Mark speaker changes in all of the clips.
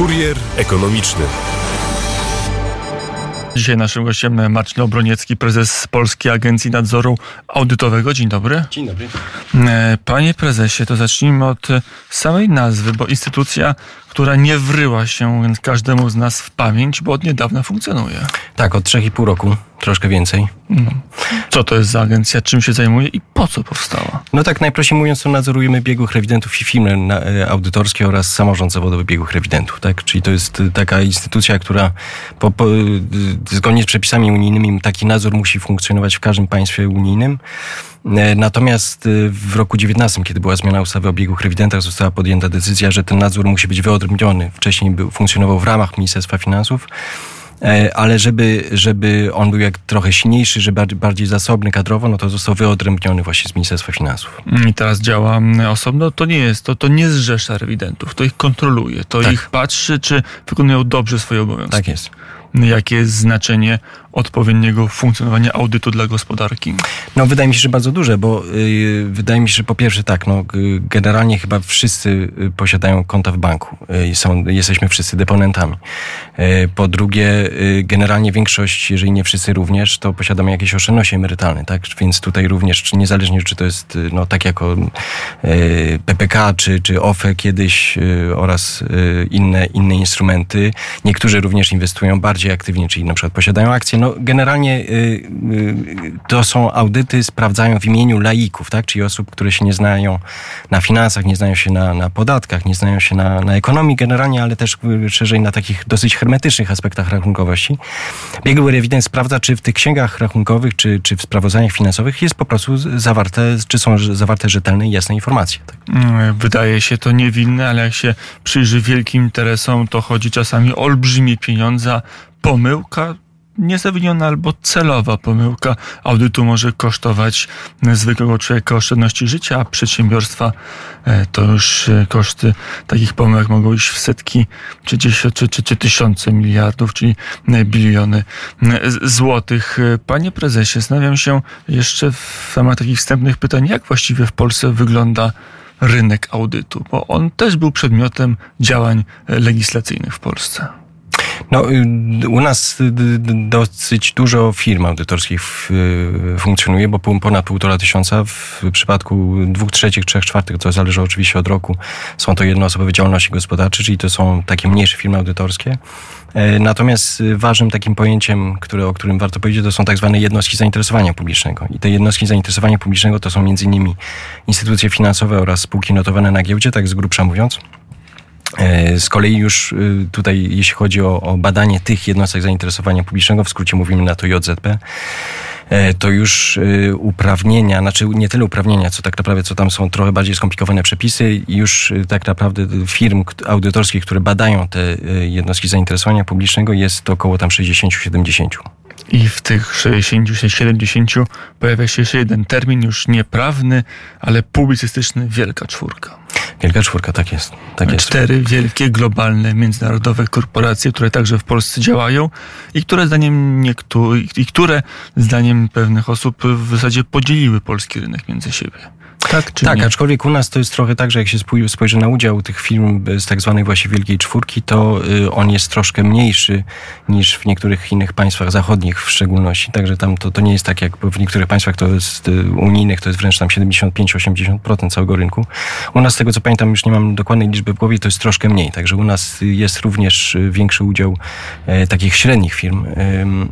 Speaker 1: Kurier ekonomiczny.
Speaker 2: Dzisiaj naszym gościem Marcin Obroniecki, prezes Polskiej Agencji Nadzoru Audytowego. Dzień dobry.
Speaker 3: Dzień dobry.
Speaker 2: E, panie prezesie, to zacznijmy od samej nazwy, bo instytucja, która nie wryła się każdemu z nas w pamięć, bo od niedawna funkcjonuje.
Speaker 3: Tak, od 3,5 roku, troszkę więcej.
Speaker 2: No. Co to jest za agencja, czym się zajmuje i po co powstała?
Speaker 3: No tak, najprościej mówiąc, to nadzorujemy biegłych rewidentów i firmy e, auditorskie oraz samorząd zawodowy biegłych rewidentów, tak? Czyli to jest e, taka instytucja, która po, po, e, zgodnie z przepisami unijnymi taki nadzór musi funkcjonować w każdym państwie unijnym. Natomiast w roku 19, kiedy była zmiana ustawy o biegłych rewidentach, została podjęta decyzja, że ten nadzór musi być wyodrębniony. Wcześniej był, funkcjonował w ramach Ministerstwa Finansów, ale żeby, żeby on był jak trochę silniejszy, żeby bardziej zasobny kadrowo, no to został wyodrębniony właśnie z Ministerstwa Finansów.
Speaker 2: I teraz działa osobno. To nie jest, to, to nie zrzesza rewidentów, to ich kontroluje, to tak. ich patrzy, czy wykonują dobrze swoje obowiązki.
Speaker 3: Tak jest
Speaker 2: jakie jest znaczenie odpowiedniego funkcjonowania audytu dla gospodarki?
Speaker 3: No wydaje mi się, że bardzo duże, bo yy, wydaje mi się, że po pierwsze tak, no generalnie chyba wszyscy y, posiadają konta w banku i są, jesteśmy wszyscy deponentami. Yy, po drugie, yy, generalnie większość, jeżeli nie wszyscy również, to posiadamy jakieś oszczędności emerytalne, tak? Więc tutaj również, czy niezależnie czy to jest y, no tak jako y, PPK, czy, czy OFE kiedyś oraz inne, inne instrumenty, niektórzy również inwestują bardziej aktywnie, czyli na przykład posiadają akcje. No, generalnie y, y, to są audyty, sprawdzają w imieniu laików, tak? czyli osób, które się nie znają na finansach, nie znają się na, na podatkach, nie znają się na, na ekonomii generalnie, ale też y, szerzej na takich dosyć hermetycznych aspektach rachunkowości. Biegły rewident sprawdza, czy w tych księgach rachunkowych, czy, czy w sprawozdaniach finansowych jest po prostu zawarte, czy są zawarte rzetelne i jasne informacje. Tak?
Speaker 2: Mm, wydaje się to niewinne, ale jak się przyjrzy wielkim interesom, to chodzi czasami o olbrzymie pieniądze, pomyłka niezawiniona albo celowa pomyłka audytu może kosztować zwykłego człowieka oszczędności życia, a przedsiębiorstwa e, to już e, koszty takich pomyłek mogą iść w setki czy, czy, czy, czy tysiące miliardów, czyli biliony złotych. Panie prezesie, zastanawiam się jeszcze w ramach takich wstępnych pytań, jak właściwie w Polsce wygląda rynek audytu, bo on też był przedmiotem działań legislacyjnych w Polsce.
Speaker 3: No, y, u nas y, dosyć dużo firm audytorskich y, funkcjonuje, bo ponad półtora tysiąca w przypadku dwóch trzecich, trzech czwartych, to zależy oczywiście od roku, są to jednoosobowe działalności gospodarcze, czyli to są takie mniejsze firmy audytorskie. E, natomiast ważnym takim pojęciem, które, o którym warto powiedzieć, to są tak zwane jednostki zainteresowania publicznego. I te jednostki zainteresowania publicznego to są innymi instytucje finansowe oraz spółki notowane na giełdzie, tak z grubsza mówiąc. E, z kolei już y, tutaj, jeśli chodzi o, o, badanie tych jednostek zainteresowania publicznego, w skrócie mówimy na to JZP, e, to już uprawnienia, znaczy nie tyle uprawnienia, co tak naprawdę, co tam są trochę bardziej skomplikowane przepisy, już tak naprawdę firm audytorskich, które badają te jednostki zainteresowania publicznego jest to około tam 60-70.
Speaker 2: I w tych 60-70 pojawia się jeszcze jeden termin, już nieprawny, ale publicystyczny, wielka czwórka.
Speaker 3: Wielka czwórka, tak jest. Tak
Speaker 2: jest. Cztery wielkie, globalne, międzynarodowe korporacje, które także w Polsce działają i które zdaniem niektórych, i które zdaniem pewnych osób w zasadzie podzieliły polski rynek między siebie.
Speaker 3: Tak, tak nie? aczkolwiek u nas to jest trochę tak, że jak się spojrzy na udział tych firm z tak zwanej właśnie Wielkiej Czwórki, to y, on jest troszkę mniejszy niż w niektórych innych państwach zachodnich w szczególności. Także tam to, to nie jest tak, jak w niektórych państwach to jest y, unijnych, to jest wręcz tam 75-80% całego rynku. U nas, z tego co pamiętam, już nie mam dokładnej liczby w głowie, to jest troszkę mniej. Także u nas jest również większy udział e, takich średnich firm.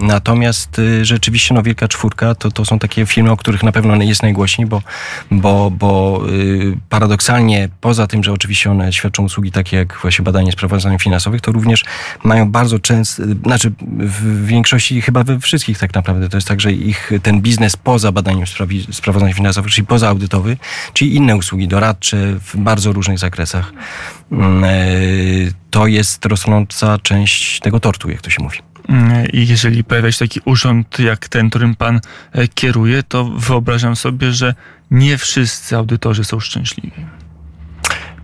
Speaker 3: Natomiast rzeczywiście no, Wielka Czwórka to, to są takie firmy, o których na pewno jest najgłośniej, bo, bo bo, y, paradoksalnie poza tym, że oczywiście one świadczą usługi takie jak właśnie badanie sprawozdań finansowych, to również mają bardzo często, znaczy w większości, chyba we wszystkich tak naprawdę, to jest tak, że ich ten biznes poza badaniem sprawozdań finansowych, czyli poza audytowy, czyli inne usługi doradcze w bardzo różnych zakresach, mm, e, to jest rosnąca część tego tortu, jak to się mówi.
Speaker 2: I jeżeli pojawia się taki urząd jak ten, którym pan e, kieruje, to wyobrażam sobie, że nie wszyscy audytorzy są szczęśliwi.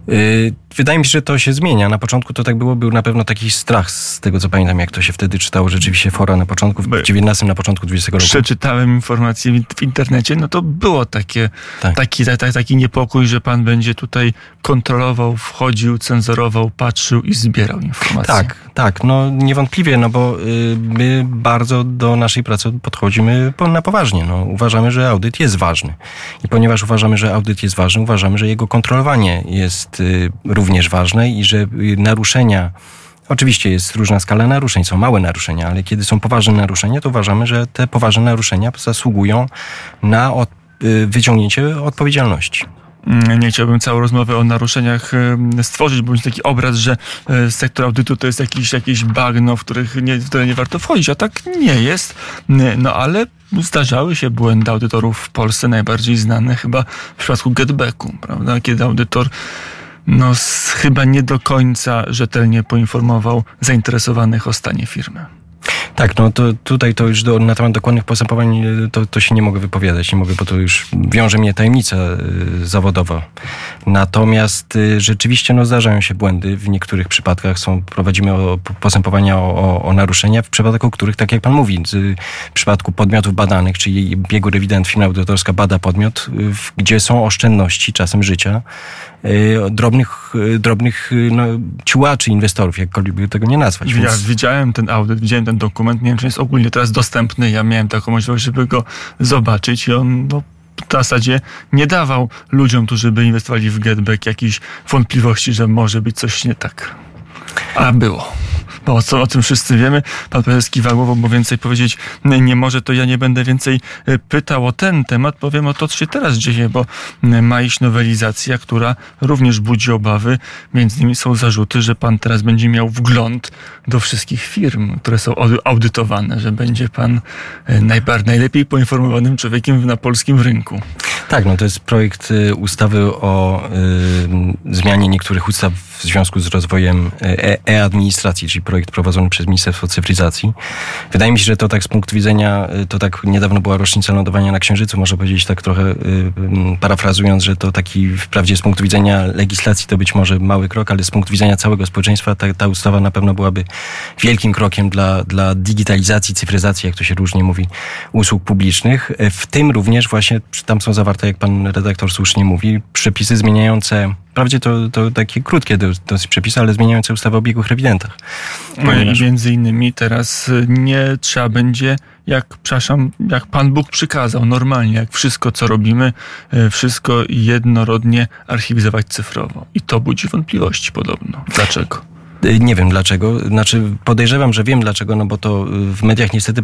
Speaker 3: Y, wydaje mi się, że to się zmienia. Na początku to tak było, był na pewno taki strach z tego, co pamiętam, jak to się wtedy czytało rzeczywiście fora na początku, w 19, na początku 20 roku.
Speaker 2: Przeczytałem informacje w internecie, no to było takie, tak. taki, taki, taki niepokój, że pan będzie tutaj kontrolował, wchodził, cenzurował, patrzył i zbierał informacje.
Speaker 3: Tak, tak, no niewątpliwie, no bo y, my bardzo do naszej pracy podchodzimy na poważnie. No, uważamy, że audyt jest ważny. I ponieważ uważamy, że audyt jest ważny, uważamy, że jego kontrolowanie jest y, również ważne i że y, naruszenia Oczywiście jest różna skala naruszeń, są małe naruszenia, ale kiedy są poważne naruszenia, to uważamy, że te poważne naruszenia zasługują na od, wyciągnięcie odpowiedzialności.
Speaker 2: Mm, nie chciałbym całą rozmowę o naruszeniach stworzyć, bo taki obraz, że sektor audytu to jest jakiś, jakieś bagno, w, których nie, w które nie warto wchodzić, a tak nie jest. No ale zdarzały się błędy audytorów w Polsce, najbardziej znane chyba w przypadku Getbacku, prawda? Kiedy audytor no, chyba nie do końca rzetelnie poinformował zainteresowanych o stanie firmy.
Speaker 3: Tak, no to tutaj to już do, na temat dokładnych postępowań e, to, to się nie mogę wypowiadać, nie mogę, bo to już wiąże mnie tajemnica y, zawodowa. Natomiast y, rzeczywiście no, zdarzają się błędy. W niektórych przypadkach są, prowadzimy o, postępowania o, o, o, naruszenia, w przypadku których, tak jak pan mówi, w przypadku podmiotów badanych, czyli biegu rewident firma audytorska bada podmiot, gdzie są oszczędności czasem życia drobnych, drobnych no, ciułaczy, inwestorów, jakkolwiek by tego nie nazwać.
Speaker 2: Ja Więc... widziałem ten audyt, widziałem ten dokument, nie wiem, czy jest ogólnie teraz dostępny. Ja miałem taką możliwość, żeby go zobaczyć i on no, w zasadzie nie dawał ludziom, którzy by inwestowali w Getback jakichś wątpliwości, że może być coś nie tak. A było bo co o tym wszyscy wiemy. Pan prezes kiwa głową, bo więcej powiedzieć nie może, to ja nie będę więcej e, pytał o ten temat. Powiem o to, co się teraz dzieje, bo ma iść nowelizacja, która również budzi obawy. Między innymi są zarzuty, że pan teraz będzie miał wgląd do wszystkich firm, które są audytowane, że będzie pan e, najbardziej, najlepiej poinformowanym człowiekiem na polskim rynku.
Speaker 3: Tak, no to jest projekt y, ustawy o y, zmianie niektórych ustaw w związku z rozwojem e, e-administracji, czyli projekt prowadzony przez Ministerstwo Cyfryzacji. Wydaje mi się, że to tak z punktu widzenia, y, to tak niedawno była rocznica lądowania na Księżycu, można powiedzieć tak trochę y, parafrazując, że to taki wprawdzie z punktu widzenia legislacji to być może mały krok, ale z punktu widzenia całego społeczeństwa ta, ta ustawa na pewno byłaby wielkim krokiem dla, dla digitalizacji, cyfryzacji, jak to się różnie mówi, usług publicznych. W tym również właśnie tam są zawarte, jak pan redaktor słusznie mówi, przepisy zmieniające Wprawdzie to, to takie krótkie dosyć przepisy, ale zmieniające ustawę o biegłych rewidentach.
Speaker 2: Ponieważ... Między innymi teraz y, nie trzeba będzie, jak, przepraszam, jak Pan Bóg przykazał, normalnie, jak wszystko, co robimy, y, wszystko jednorodnie archiwizować cyfrowo. I to budzi wątpliwości podobno. Dlaczego?
Speaker 3: Y, nie wiem dlaczego. Znaczy podejrzewam, że wiem dlaczego, no bo to w mediach niestety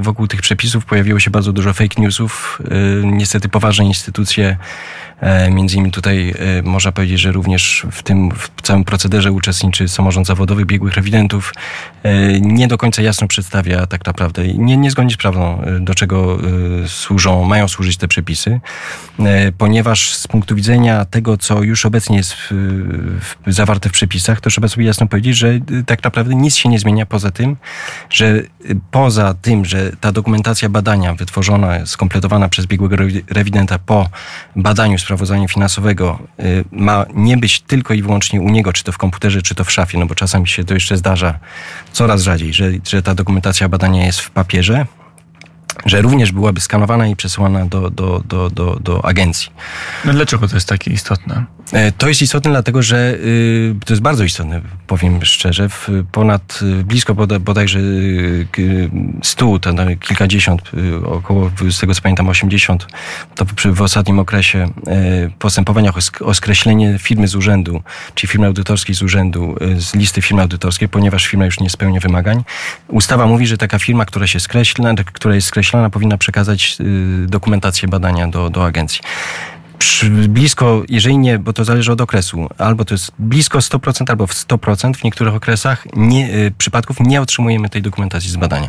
Speaker 3: wokół tych przepisów pojawiło się bardzo dużo fake newsów. Niestety poważne instytucje E, między innymi tutaj e, można powiedzieć, że również w tym w całym procederze uczestniczy samorząd zawodowy biegłych rewidentów. E, nie do końca jasno przedstawia tak naprawdę, nie, nie zgodnie z prawdą, do czego służą, mają służyć te przepisy, ponieważ z punktu widzenia tego, co już obecnie jest w, w, zawarte w przepisach, to trzeba sobie jasno powiedzieć, że tak naprawdę nic się nie zmienia poza tym, że poza tym, że ta dokumentacja badania wytworzona, skompletowana przez biegłego rewidenta po badaniu sprawozdania finansowego y, ma nie być tylko i wyłącznie u niego, czy to w komputerze, czy to w szafie, no bo czasami się to jeszcze zdarza coraz rzadziej, że, że ta dokumentacja badania jest w papierze, że również byłaby skanowana i przesyłana do, do, do, do, do agencji.
Speaker 2: No dlaczego to jest takie istotne?
Speaker 3: E, to jest istotne dlatego, że y, to jest bardzo istotne, powiem szczerze. W ponad, y, blisko bodajże 100, to kilkadziesiąt, y, około, z tego co pamiętam, 80, to w ostatnim okresie e, postępowaniach o skreślenie firmy z urzędu, czyli firmy audytorskiej z urzędu, z listy firmy audytorskiej, ponieważ firma już nie spełnia wymagań. Ustawa mówi, że taka firma, która się skreśla, która jest skreślana, powinna przekazać dokumentację badania do, do agencji blisko, jeżeli nie, bo to zależy od okresu, albo to jest blisko 100%, albo w 100% w niektórych okresach nie, y, przypadków nie otrzymujemy tej dokumentacji z badania.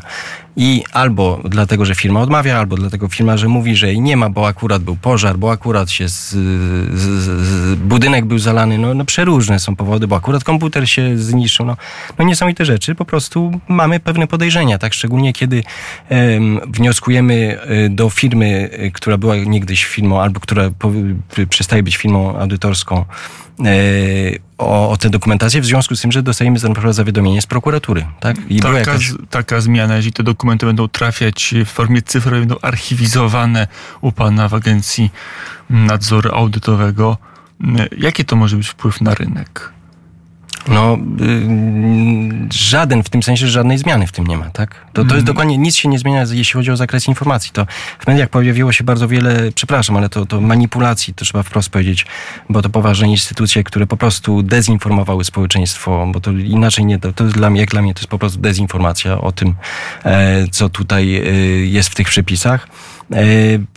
Speaker 3: I albo dlatego, że firma odmawia, albo dlatego firma, że mówi, że nie ma, bo akurat był pożar, bo akurat się z, z, z, budynek był zalany. No, no przeróżne są powody, bo akurat komputer się zniszczył. No, no niesamowite rzeczy. Po prostu mamy pewne podejrzenia, tak? Szczególnie kiedy um, wnioskujemy y, do firmy, y, która była niegdyś firmą, albo która po, przestaje być firmą audytorską, o, o tę dokumentację w związku z tym, że dostajemy za zawiadomienie z prokuratury. Tak?
Speaker 2: I taka, jakaś... taka zmiana, jeżeli te dokumenty będą trafiać w formie cyfrowej, będą archiwizowane u pana w agencji nadzoru audytowego, jaki to może być wpływ na rynek?
Speaker 3: No, yy, żaden, w tym sensie żadnej zmiany w tym nie ma, tak? To, to jest mhm. dokładnie, nic się nie zmienia, jeśli chodzi o zakres informacji. To w mediach pojawiło się bardzo wiele, przepraszam, ale to, to manipulacji, to trzeba wprost powiedzieć, bo to poważne instytucje, które po prostu dezinformowały społeczeństwo, bo to inaczej nie, to, to dla mnie, jak dla mnie to jest po prostu dezinformacja o tym, e, co tutaj e, jest w tych przepisach. E,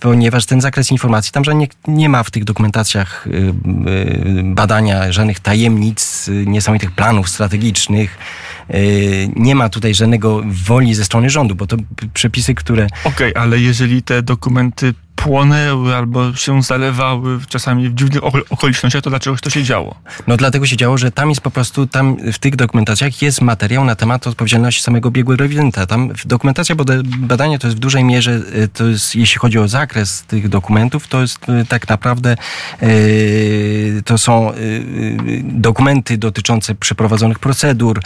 Speaker 3: ponieważ ten zakres informacji, tam nie, nie ma w tych dokumentacjach e, e, badania żadnych tajemnic, niesamowitych planów strategicznych, nie ma tutaj żadnego woli ze strony rządu, bo to przepisy, które...
Speaker 2: Okej, okay, ale jeżeli te dokumenty płonęły albo się zalewały czasami w dziwnych okolicznościach, to dlaczego to się działo?
Speaker 3: No dlatego się działo, że tam jest po prostu, tam w tych dokumentacjach jest materiał na temat odpowiedzialności samego biegłego rewidenta. Tam dokumentacja badania to jest w dużej mierze, y, to jest, jeśli chodzi o zakres tych dokumentów, to jest y, tak naprawdę yy, to są dokumenty dotyczące przeprowadzonych procedur,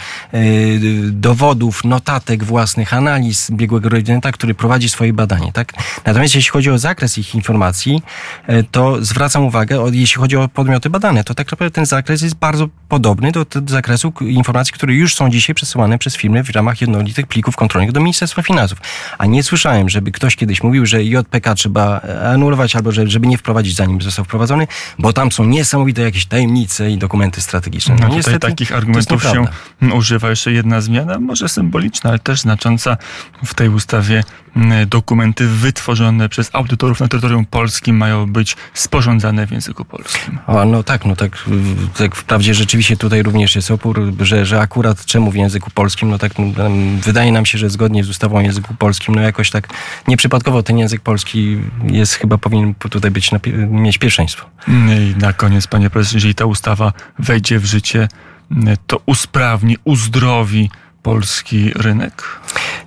Speaker 3: dowodów, notatek własnych, analiz biegłego rewidenta, który prowadzi swoje badanie. Tak? Natomiast jeśli chodzi o zakres zakres ich informacji, e, to zwracam uwagę, jeśli chodzi o podmioty badane, to tak naprawdę ten zakres jest bardzo podobny do, do zakresu informacji, które już są dzisiaj przesyłane przez firmy w ramach jednolitych plików kontrolnych do Ministerstwa Finansów. A nie słyszałem, żeby ktoś kiedyś mówił, że JPK trzeba anulować albo że, żeby nie wprowadzić zanim został wprowadzony, bo tam są niesamowite jakieś tajemnice i dokumenty strategiczne.
Speaker 2: No, no niestety, takich argumentów się używa. Jeszcze jedna zmiana, może symboliczna, ale też znacząca w tej ustawie dokumenty wytworzone przez audytorów na terytorium polskim mają być sporządzane w języku polskim.
Speaker 3: A, no tak, no tak, tak wprawdzie rzeczywiście tutaj również jest opór, że, że akurat czemu w języku polskim, no tak wydaje nam się, że zgodnie z ustawą o języku polskim, no jakoś tak nieprzypadkowo ten język polski jest chyba powinien tutaj być na, mieć pierwszeństwo.
Speaker 2: I na koniec, panie prezesie, jeżeli ta ustawa wejdzie w życie, to usprawni, uzdrowi polski rynek?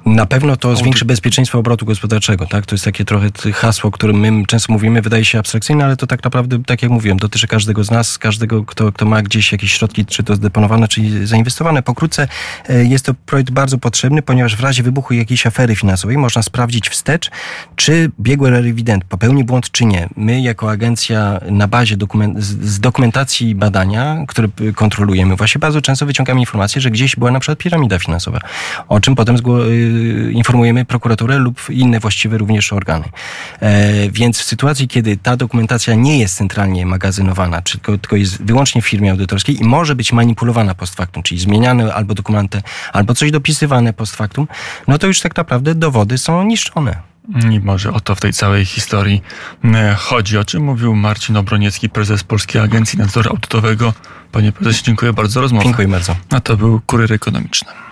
Speaker 3: Na pewno to zwiększy bezpieczeństwo obrotu gospodarczego. Tak? To jest takie trochę hasło, o którym my często mówimy, wydaje się abstrakcyjne, ale to tak naprawdę, tak jak mówiłem, dotyczy każdego z nas, każdego, kto, kto ma gdzieś jakieś środki, czy to zdeponowane, czy zainwestowane. Pokrótce e, jest to projekt bardzo potrzebny, ponieważ w razie wybuchu jakiejś afery finansowej można sprawdzić wstecz, czy biegły rewident popełni błąd, czy nie. My jako agencja na bazie dokument, z dokumentacji badania, które kontrolujemy, właśnie bardzo często wyciągamy informację, że gdzieś była na przykład piramida finansowa, o czym potem y, informujemy prokuraturę lub inne właściwe również organy. E, więc w sytuacji, kiedy ta dokumentacja nie jest centralnie magazynowana, tylko, tylko jest wyłącznie w firmie audytorskiej i może być manipulowana post factum, czyli zmieniane albo dokumenty, albo coś dopisywane post factum, no to już tak naprawdę dowody są niszczone.
Speaker 2: I może o to w tej całej historii e, chodzi, o czym mówił Marcin Obroniecki, prezes Polskiej Agencji Nadzoru Audytowego. Panie prezesie, dziękuję bardzo za rozmowę.
Speaker 3: Dziękuję bardzo.
Speaker 2: A to był Kurier Ekonomiczny.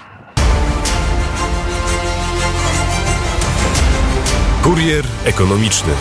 Speaker 1: Kurier ekonomiczny.